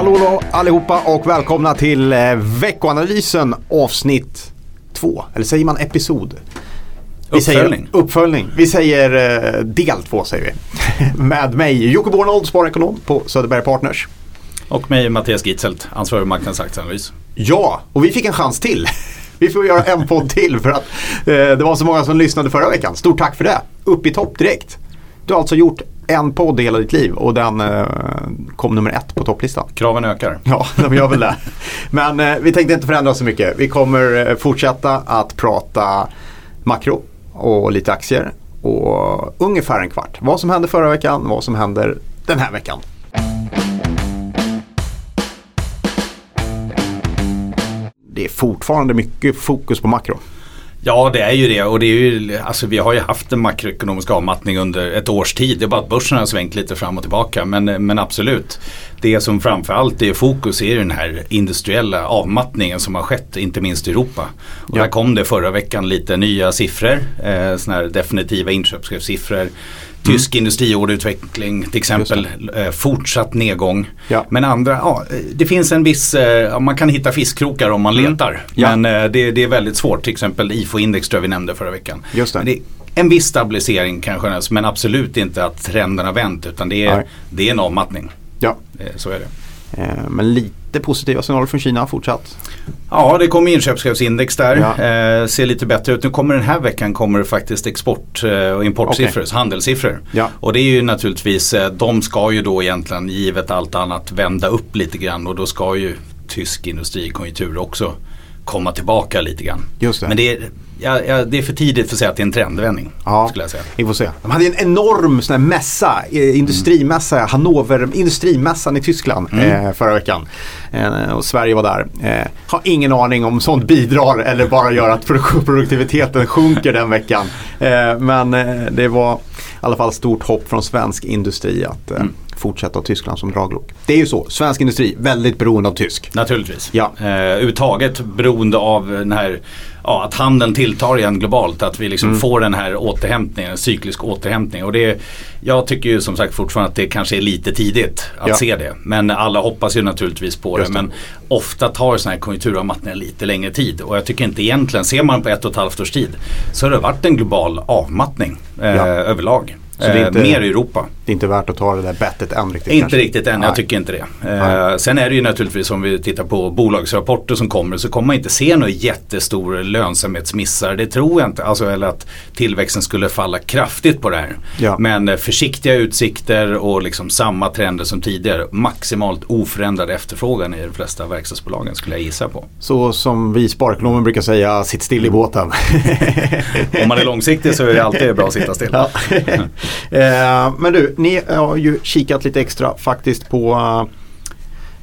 Hallå allihopa och välkomna till eh, veckoanalysen avsnitt två. Eller säger man episod? Vi Uppföljning. Säger, uppföljning. Vi säger eh, del två säger vi. Med mig Jocke Bornold, sparekonom på Söderberg Partners. Och mig Mattias Gitzelt, ansvarig för marknadsaktieanalys. Ja, och vi fick en chans till. Vi får göra en podd till för att eh, det var så många som lyssnade förra veckan. Stort tack för det. Upp i topp direkt. Du har alltså gjort en podd i hela ditt liv och den eh, kom nummer ett på topplistan. Kraven ökar. Ja, de gör väl det. Men eh, vi tänkte inte förändra så mycket. Vi kommer eh, fortsätta att prata makro och lite aktier och ungefär en kvart. Vad som hände förra veckan, vad som händer den här veckan. Det är fortfarande mycket fokus på makro. Ja det är ju det och det är ju, alltså vi har ju haft en makroekonomisk avmattning under ett års tid. Det är bara att börsen har svängt lite fram och tillbaka. Men, men absolut, det som framförallt är fokus är den här industriella avmattningen som har skett, inte minst i Europa. Och Ja. där kom det förra veckan lite nya siffror, eh, sådana här definitiva inköpschefssiffror. Tysk industriorderutveckling till exempel, eh, fortsatt nedgång. Ja. Men andra, ja, det finns en viss, eh, man kan hitta fiskkrokar om man letar. Mm. Ja. Men eh, det, det är väldigt svårt, till exempel IFO-index tror jag vi nämnde förra veckan. Just det. Det en viss stabilisering kanske, men absolut inte att trenden har vänt utan det är, Nej. det är en avmattning. Ja, Så är det. Eh, men lite positiva signaler från Kina fortsatt. Ja, det kommer inköpschefsindex där. Ja. Eh, ser lite bättre ut. Nu kommer den här veckan kommer det faktiskt export eh, och importsiffror, så handelssiffror. Ja. Och det är ju naturligtvis, eh, de ska ju då egentligen givet allt annat vända upp lite grann och då ska ju tysk industrikonjunktur också komma tillbaka lite grann. Just det. Men det är, ja, ja, det är för tidigt för att säga att det är en trendvändning. Ja, Skulle jag säga. vi får se. De hade en enorm sån här mässa, eh, industrimässa, Hannover, industrimässan i Tyskland eh, förra veckan. Eh, och Sverige var där. Eh, har ingen aning om sånt bidrar eller bara gör att produk- produktiviteten sjunker den veckan. Eh, men eh, det var i alla fall stort hopp från svensk industri att eh, fortsätta ha Tyskland som draglok. Det är ju så, svensk industri väldigt beroende av tysk. Naturligtvis. Ja. Eh, överhuvudtaget beroende av den här, ja, att handeln tilltar igen globalt. Att vi liksom Mm. får den här återhämtningen, en cyklisk återhämtning. Och det, jag tycker ju som sagt fortfarande att det kanske är lite tidigt att Ja. se det. Men alla hoppas ju naturligtvis på det. Det. Men ofta tar sådana här konjunkturavmattningar lite längre tid. Och jag tycker inte egentligen, ser man på ett och ett halvt års tid så har det varit en global avmattning eh, Ja. överlag. Så det är Eh, inte- Mer i Europa. Det är inte värt att ta det där bettet än riktigt. Inte kanske. riktigt än, Nej. jag tycker inte det. Eh, sen är det ju naturligtvis om vi tittar på bolagsrapporter som kommer så kommer man inte se några jättestora lönsamhetsmissar. Det tror jag inte. Alltså, eller att tillväxten skulle falla kraftigt på det här. Ja. Men eh, försiktiga utsikter och liksom samma trender som tidigare. Maximalt oförändrad efterfrågan i de flesta verkstadsbolagen skulle jag gissa på. Så som vi sparekonomer brukar säga, sitt still i båten. Om man är långsiktig så är det alltid bra att sitta still. Ja. Eh, Men du, ni har ju kikat lite extra faktiskt på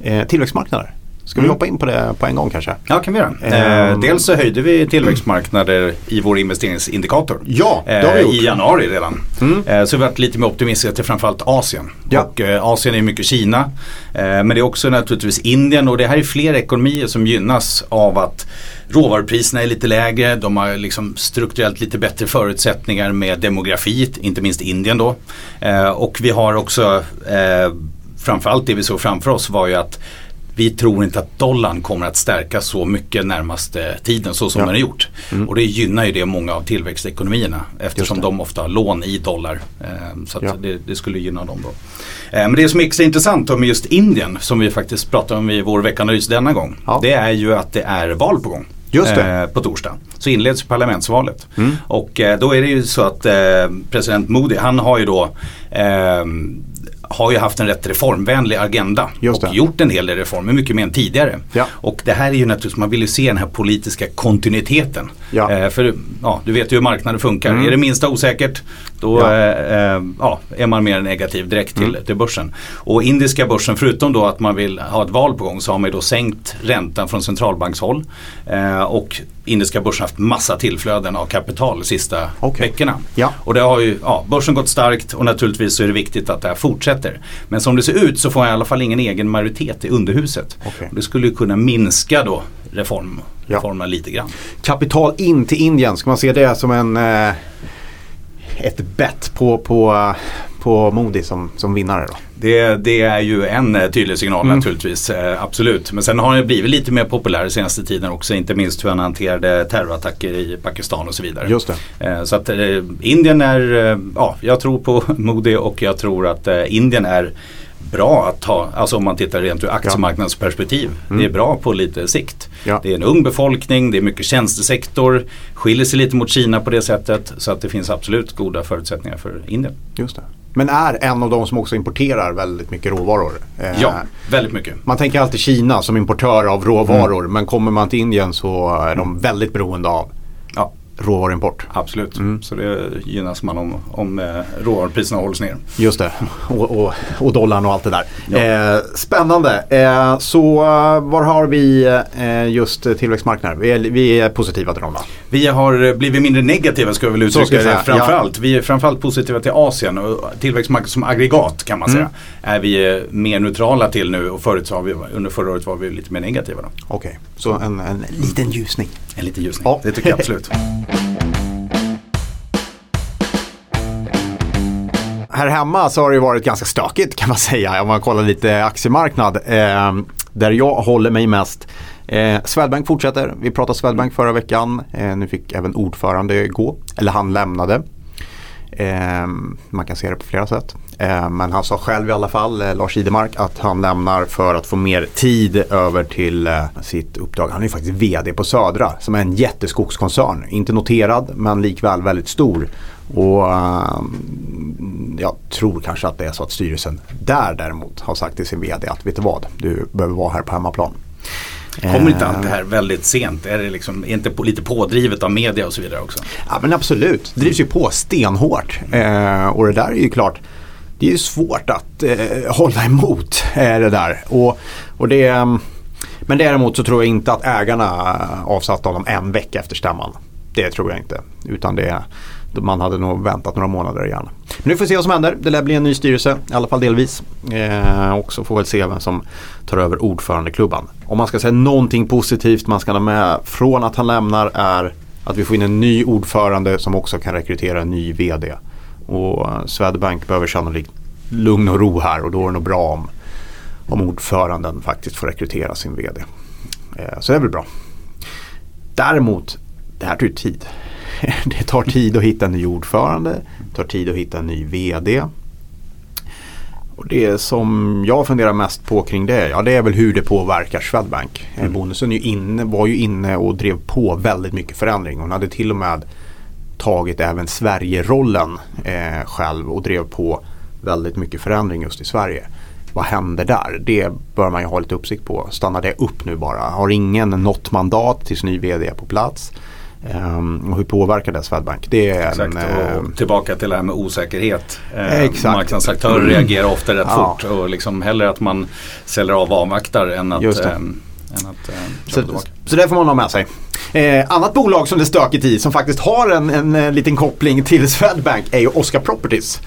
eh, tillväxtmarknader. Ska vi Mm. hoppa in på det på en gång kanske? Ja, kan vi göra. Ehm. Eh, dels så höjde vi tillväxtmarknader i vår investeringsindikator. Ja, det har vi Eh, gjort. I januari redan. Mm. Eh, Så vi har varit lite mer optimistiska till framförallt Asien. Ja. Och eh, Asien är mycket Kina. Eh, Men det är också naturligtvis Indien och det här är fler ekonomier som gynnas av att råvarupriserna är lite lägre. De har liksom strukturellt lite bättre förutsättningar med demografi, inte minst Indien då. Eh, Och vi har också framförallt det vi såg framför oss var ju att vi tror inte att dollarn kommer att stärkas så mycket närmaste tiden så som Ja. den har gjort. Och det gynnar ju det många av tillväxtekonomierna eftersom de ofta har lån i dollar. Eh, Så Ja. det, det skulle gynna dem då. Eh, Men det som är extra intressant med just Indien som vi faktiskt pratar om i vår veckanalys denna gång. Ja. Det är ju att det är val på gång. Just. Mm. eh, På torsdag. Så inleds parlamentsvalet. Och eh, då är det ju så att eh, president Modi han har ju då eh, har ju haft en rätt reformvänlig agenda och gjort en hel del reformer, mycket mer än tidigare. Ja. Och det här är ju naturligtvis, man vill ju se den här politiska kontinuiteten. Ja. Eh, för ja, du vet ju hur marknaden funkar. Mm. Är det minsta osäkert då Ja. eh, eh, ja, är man mer negativ direkt till, Mm. till börsen. Och indiska börsen, förutom då att man vill ha ett val på gång så har man ju då sänkt räntan från centralbankshåll. Eh, och indiska börsen har haft massa tillflöden av kapital de sista Okej. veckorna. Ja. Och det har ju, ja, börsen gått starkt och naturligtvis så är det viktigt att det här fortsätter. Men som det ser ut så får jag i alla fall ingen egen majoritet i underhuset. Och det skulle ju kunna minska då reform, Ja. reformen lite grann. Kapital in till Indien, ska man se det som en eh, ett bett på, på, på Moody som, som vinnare då? Det, det, är ju en eh, tydlig signal mm. naturligtvis, eh, absolut. Men sen har han blivit lite mer populär senaste tiden också, inte minst hur han hanterade terrorattacker i Pakistan och så vidare. Just det. Eh, så att Indien är, ja jag tror på Moody och jag tror att Indien är bra att ta, alltså om man tittar rent ur aktiemarknadsperspektiv. Mm. Det är bra på lite sikt. Ja. Det är en ung befolkning, det är mycket tjänstesektor, skiljer sig lite mot Kina på det sättet. Så att det finns absolut goda förutsättningar för Indien. Just det. Men är en av de som också importerar väldigt mycket råvaror. Eh, ja, väldigt mycket. Man tänker alltid Kina som importör av råvaror mm. men kommer man till Indien så är de väldigt beroende av råvaruimport. Absolut, mm. så det gynnas man om, om eh, råvarupriserna hålls ner. Just det, och, och, och dollarn och allt det där. Ja. Eh, spännande. Eh, så eh, var har vi eh, just tillväxtmarknader? Vi är, vi är positiva till dem va? Vi har blivit mindre negativa ska vi väl uttrycka det. Framförallt. Ja. Vi är framförallt positiva till Asien och tillväxtmarknader som aggregat kan man säga. Mm. Är vi eh, mer neutrala till nu och förut så vi, under förra året var vi lite mer negativa. Okej, okay. så en, en liten ljusning. En liten ljusning, ja. det tycker jag absolut. här hemma så har det varit ganska stökigt kan man säga om man kollar lite aktiemarknad. Eh, där jag håller mig mest. Eh, Swedbank fortsätter. Vi pratade Swedbank förra veckan. Eh, nu fick även ordförande gå. Eller han lämnade. Eh, man kan se det på flera sätt. Eh, men han sa själv i alla fall, eh, Lars Idemark, att han lämnar för att få mer tid över till eh, sitt uppdrag. Han är ju faktiskt VD på Södra som är en jätteskogskoncern. Inte noterad men likväl väldigt stor. Och jag tror kanske att det är så att styrelsen där däremot har sagt till sin VD att vet du vad, du behöver vara här på hemmaplan. Kommer inte allt det här väldigt sent? Är det liksom, är inte lite pådrivet av media och så vidare också? Ja men absolut, det drivs ju på stenhårt. Och det där är ju klart, det är ju svårt att eh, hålla emot eh, det där. Och, och det, mm, men däremot så tror jag inte att ägarna avsatte honom en vecka efter stämman. Det tror jag inte. Utan det man hade nog väntat några månader gärna. Men nu får vi se vad som händer. Det lär bli en ny styrelse, i alla fall delvis. Eh, och så får vi se vem som tar över ordförandeklubban. Om man ska säga någonting positivt man ska ha med från att han lämnar är att vi får in en ny ordförande som också kan rekrytera en ny VD. Och Swedbank behöver sannolikt lugn och ro här och då är det nog bra om, om ordföranden faktiskt får rekrytera sin VD. Eh, så det är väl bra. Däremot, det här tar ju tid. det tar tid att hitta en ny ordförande, det tar tid att hitta en ny VD. Och det som jag funderar mest på kring det, ja det är väl hur det påverkar Swedbank. Mm. Bonusen ju inne, var ju inne och drev på väldigt mycket förändring. Hon hade till och med tagit även Sverige-rollen eh, själv och drev på väldigt mycket förändring just i Sverige. Vad händer där? Det bör man ju ha lite uppsikt på. Stannar det upp nu bara? Har ingen nått mandat tills ny VD är på plats? Um, och hur påverkar det Swedbank? Det är Exakt, en, och uh, tillbaka till det här med osäkerhet. Uh, exakt. Marknadsaktörer mm. reagerar ofta rätt ja. fort och liksom hellre att man säljer av och avvaktar än att, um, än att uh, så, så det får man ha med sig. Eh, annat bolag som det är stökigt i som faktiskt har en, en, en liten koppling till Swedbank är ju Oscar Properties.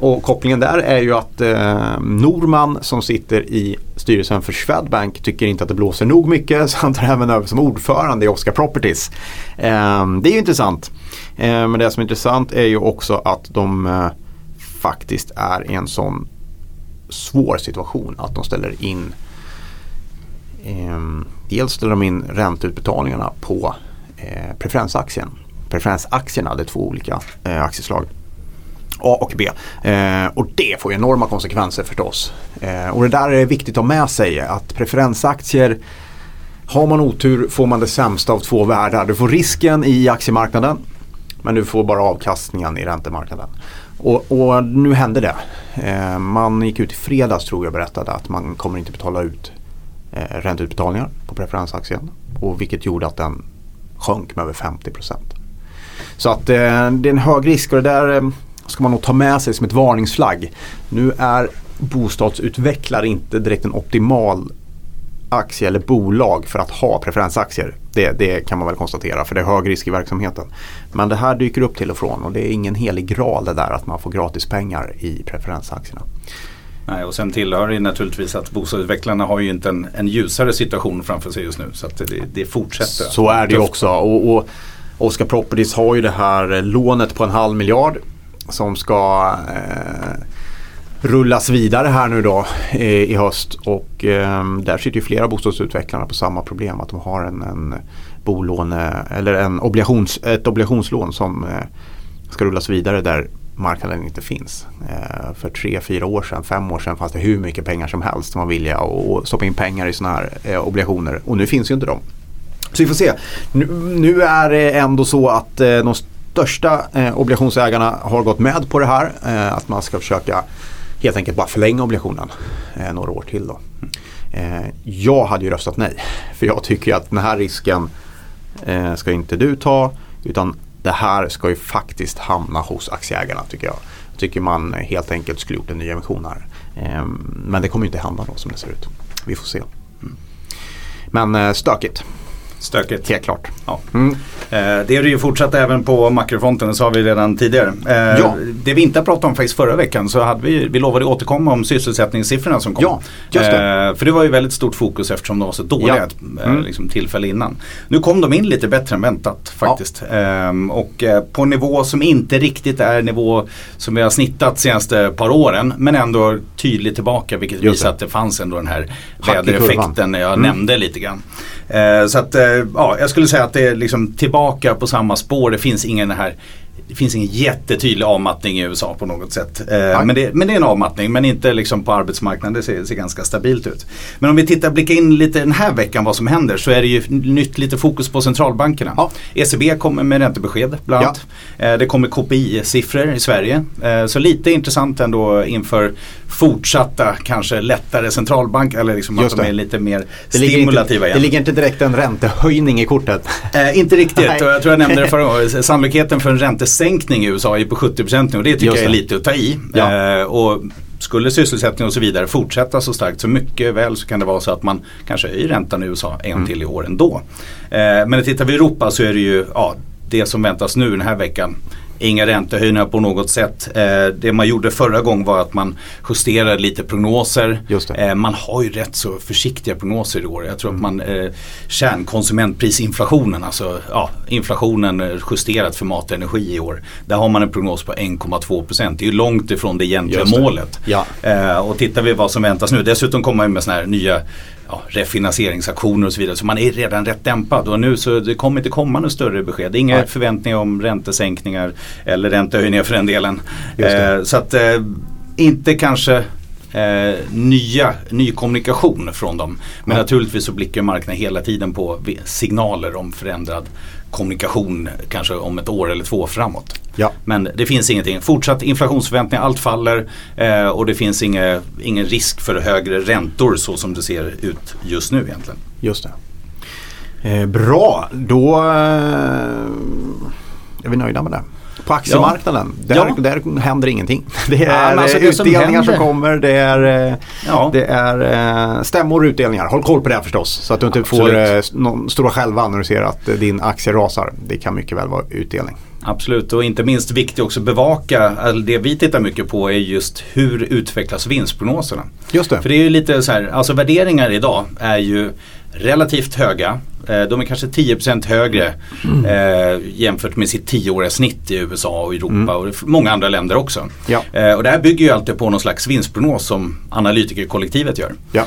Och kopplingen där är ju att eh, Norman som sitter i styrelsen för Swedbank tycker inte att det blåser nog mycket så han tar även över som ordförande i Oscar Properties. Eh, det är ju intressant. Eh, men det som är intressant är ju också att de eh, faktiskt är i en sån svår situation att de ställer in eh, dels ställer de in ränteutbetalningarna på eh, preferensaktien. Preferensaktierna, det är två olika eh, aktieslag. A och B. Eh, och det får enorma konsekvenser förstås. Eh, och det där är viktigt att ha med sig att preferensaktier har man otur får man det sämsta av två världar. Du får risken i aktiemarknaden men du får bara avkastningen i räntemarknaden. Och, och nu hände det. Eh, man gick ut i fredags tror jag berättade att man kommer inte betala ut eh, ränteutbetalningar på preferensaktien. Och vilket gjorde att den sjönk med över 50 procent. Så att eh, det är en hög risk och det där eh, ska man nog ta med sig som ett varningsflagg. Nu är bostadsutvecklare inte direkt en optimal aktie eller bolag för att ha preferensaktier. Det, det, kan man väl konstatera för det är hög risk i verksamheten. Men det här dyker upp till och från och det är ingen helig graal det där att man får gratis pengar i preferensaktierna. Nej, och sen tillhör det naturligtvis att bostadsutvecklarna har ju inte en, en ljusare situation framför sig just nu. Så att det, det fortsätter. Så är det ju också. Och, och Oscar Properties har ju det här lånet på en halv miljard som ska eh, rullas vidare här nu då eh, i höst och eh, där sitter ju flera bostadsutvecklarna på samma problem att de har en, en bolåne eller en obligations, ett obligationslån som eh, ska rullas vidare där marknaden inte finns. Eh, för tre, fyra år sedan, fem år sedan fanns det hur mycket pengar som helst som var villiga att stoppa in pengar i sådana här eh, obligationer och nu finns ju inte de. Så vi får se. Nu, nu är det ändå så att eh, de största eh, obligationsägarna har gått med på det här. Eh, att man ska försöka helt enkelt bara förlänga obligationen eh, några år till. Då. Eh, jag hade ju röstat nej. För jag tycker att den här risken eh, ska inte du ta. Utan det här ska ju faktiskt hamna hos aktieägarna tycker jag. Jag tycker man helt enkelt skulle gjort en ny emission här. Eh, men det kommer inte hända då som det ser ut. Vi får se. Men eh, stökigt. Stökigt. Helt klart. Ja. Mm. Eh, det är det ju fortsatt även på makrofronten, det sa vi redan tidigare. Eh, ja. Det vi inte pratat om faktiskt förra veckan så hade vi, vi lovade återkomma om sysselsättningssiffrorna som kom. Ja, just det. Eh, för det var ju väldigt stort fokus eftersom de var så dåliga Ja. Mm. liksom, tillfälle innan. Nu kom de in lite bättre än väntat faktiskt. Ehm, och på en nivå som inte riktigt är nivå som vi har snittat senaste par åren. Men ändå tydligt tillbaka vilket Just visar det. att det fanns ändå den här vädereffekten jag Mm. nämnde lite grann. Så att, ja, jag skulle säga att det är liksom tillbaka på samma spår. Det finns ingen här det finns ingen jättetydlig avmattning i USA på något sätt. Eh, men, det, men det är en avmattning men inte liksom på arbetsmarknaden. Det ser, ser ganska stabilt ut. Men om vi tittar, blickar in lite den här veckan vad som händer så är det ju nytt lite fokus på centralbankerna. Ja. ECB kommer med räntebesked bland annat. Eh, det kommer KPI-siffror i Sverige. Eh, så lite intressant ändå inför fortsatta kanske lättare centralbank eller liksom att de är lite mer Det stimulativa inte, igen. det ligger inte direkt en räntehöjning i kortet. Eh, inte riktigt och jag tror jag nämnde det förra gången. Sannolikheten för en räntesänkning i USA är på 70% nu och det tycker Just jag är det. lite att ta i. Ja. Eh, och skulle sysselsättning och så vidare fortsätta så starkt så mycket väl så kan det vara så att man kanske höjer räntan i USA en Mm. till i år ändå. Eh, men tittar vi i Europa så är det ju ja, det som väntas nu den här veckan. Inga räntehöjningar på något sätt. Eh, det man gjorde förra gången var att man justerade lite prognoser. Eh, man har ju rätt så försiktiga prognoser i år. Jag tror att man eh, kärnkonsumentprisinflationen, alltså ja, inflationen eh, justerat för mat och energi i år. Där har man en prognos på 1,2 procent. Det är ju långt ifrån det egentliga det. målet. Ja. Och tittar vi vad som väntas nu. Dessutom kommer man med sådana här nya ja, refinansieringsaktioner och så vidare. Så man är redan rätt dämpad. Och nu så det kommer inte komma några större besked. Inga Nej. förväntningar om räntesänkningar eller räntehöjningar för den delen. Eh, så att eh, inte kanske eh, nya, ny kommunikation från dem. Men Ja. naturligtvis så blickar marknaden hela tiden på signaler om förändrad kommunikation kanske om ett år eller två framåt. Ja. Men det finns ingenting. Fortsatt inflationsförväntningar, allt faller eh, och det finns inga, ingen risk för högre räntor så som det ser ut just nu egentligen. Just det. Eh, bra, då eh, är vi nöjda med det. På aktiemarknaden, där, Ja. där händer ingenting. Det Ja, är men alltså eh, det som utdelningar som, händer- kommer, det är, eh, Ja. det är eh, stämmor och utdelningar. Håll koll på det förstås. Så att du inte får Absolut. eh, s- någon stora själva när du ser att eh, din aktie rasar. Det kan mycket väl vara utdelning. Absolut och inte minst viktigt också bevaka, eller det vi tittar mycket på är just hur utvecklas vinstprognoserna. Just det. För det är ju lite så här, alltså värderingar idag är ju relativt höga. Eh, De är kanske 10% högre eh, jämfört med sitt 10-åriga snitt i USA och Europa och många andra länder också. Ja. Eh, och det här bygger ju alltid på någon slags vinstprognos som analytikerkollektivet gör. Ja.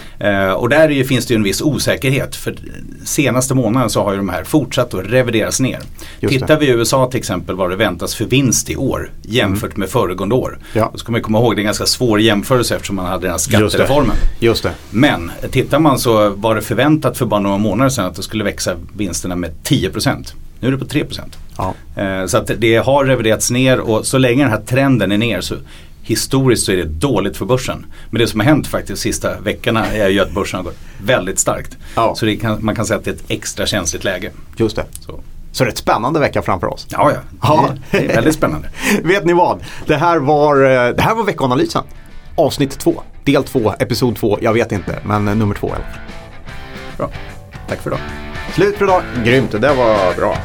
Och där finns det ju en viss osäkerhet. För senaste månaden så har ju de här fortsatt att revideras ner. Just. Tittar vi i USA till exempel vad det väntas för vinst i år jämfört med föregående år. Mm. Ja. Då ska man komma ihåg det är en ganska svår jämförelse eftersom man hade den här Just det. skattereformen. Just det. Men tittar man så var det förväntat för bara några månader sedan att det skulle växa vinsterna med 10%. Nu är det på 3%. Ja. Eh, Så att det har reviderats ner och så länge den här trenden är ner så historiskt så är det dåligt för börsen. Men det som har hänt faktiskt de sista veckorna är ju att börsen har gått väldigt starkt. Ja. Så kan, man kan säga att det är ett extra känsligt läge. Just det. Så. Så det är ett spännande vecka framför oss. Ja, ja. Ja. Det, det är väldigt spännande. Vet ni vad? Det här var, eh, det här var veckoanalysen. Avsnitt två. Del två, episod två. Jag vet inte, men eh, nummer två i alla fall. Bra. Tack för idag. Slut för idag. Grymt, det där var bra.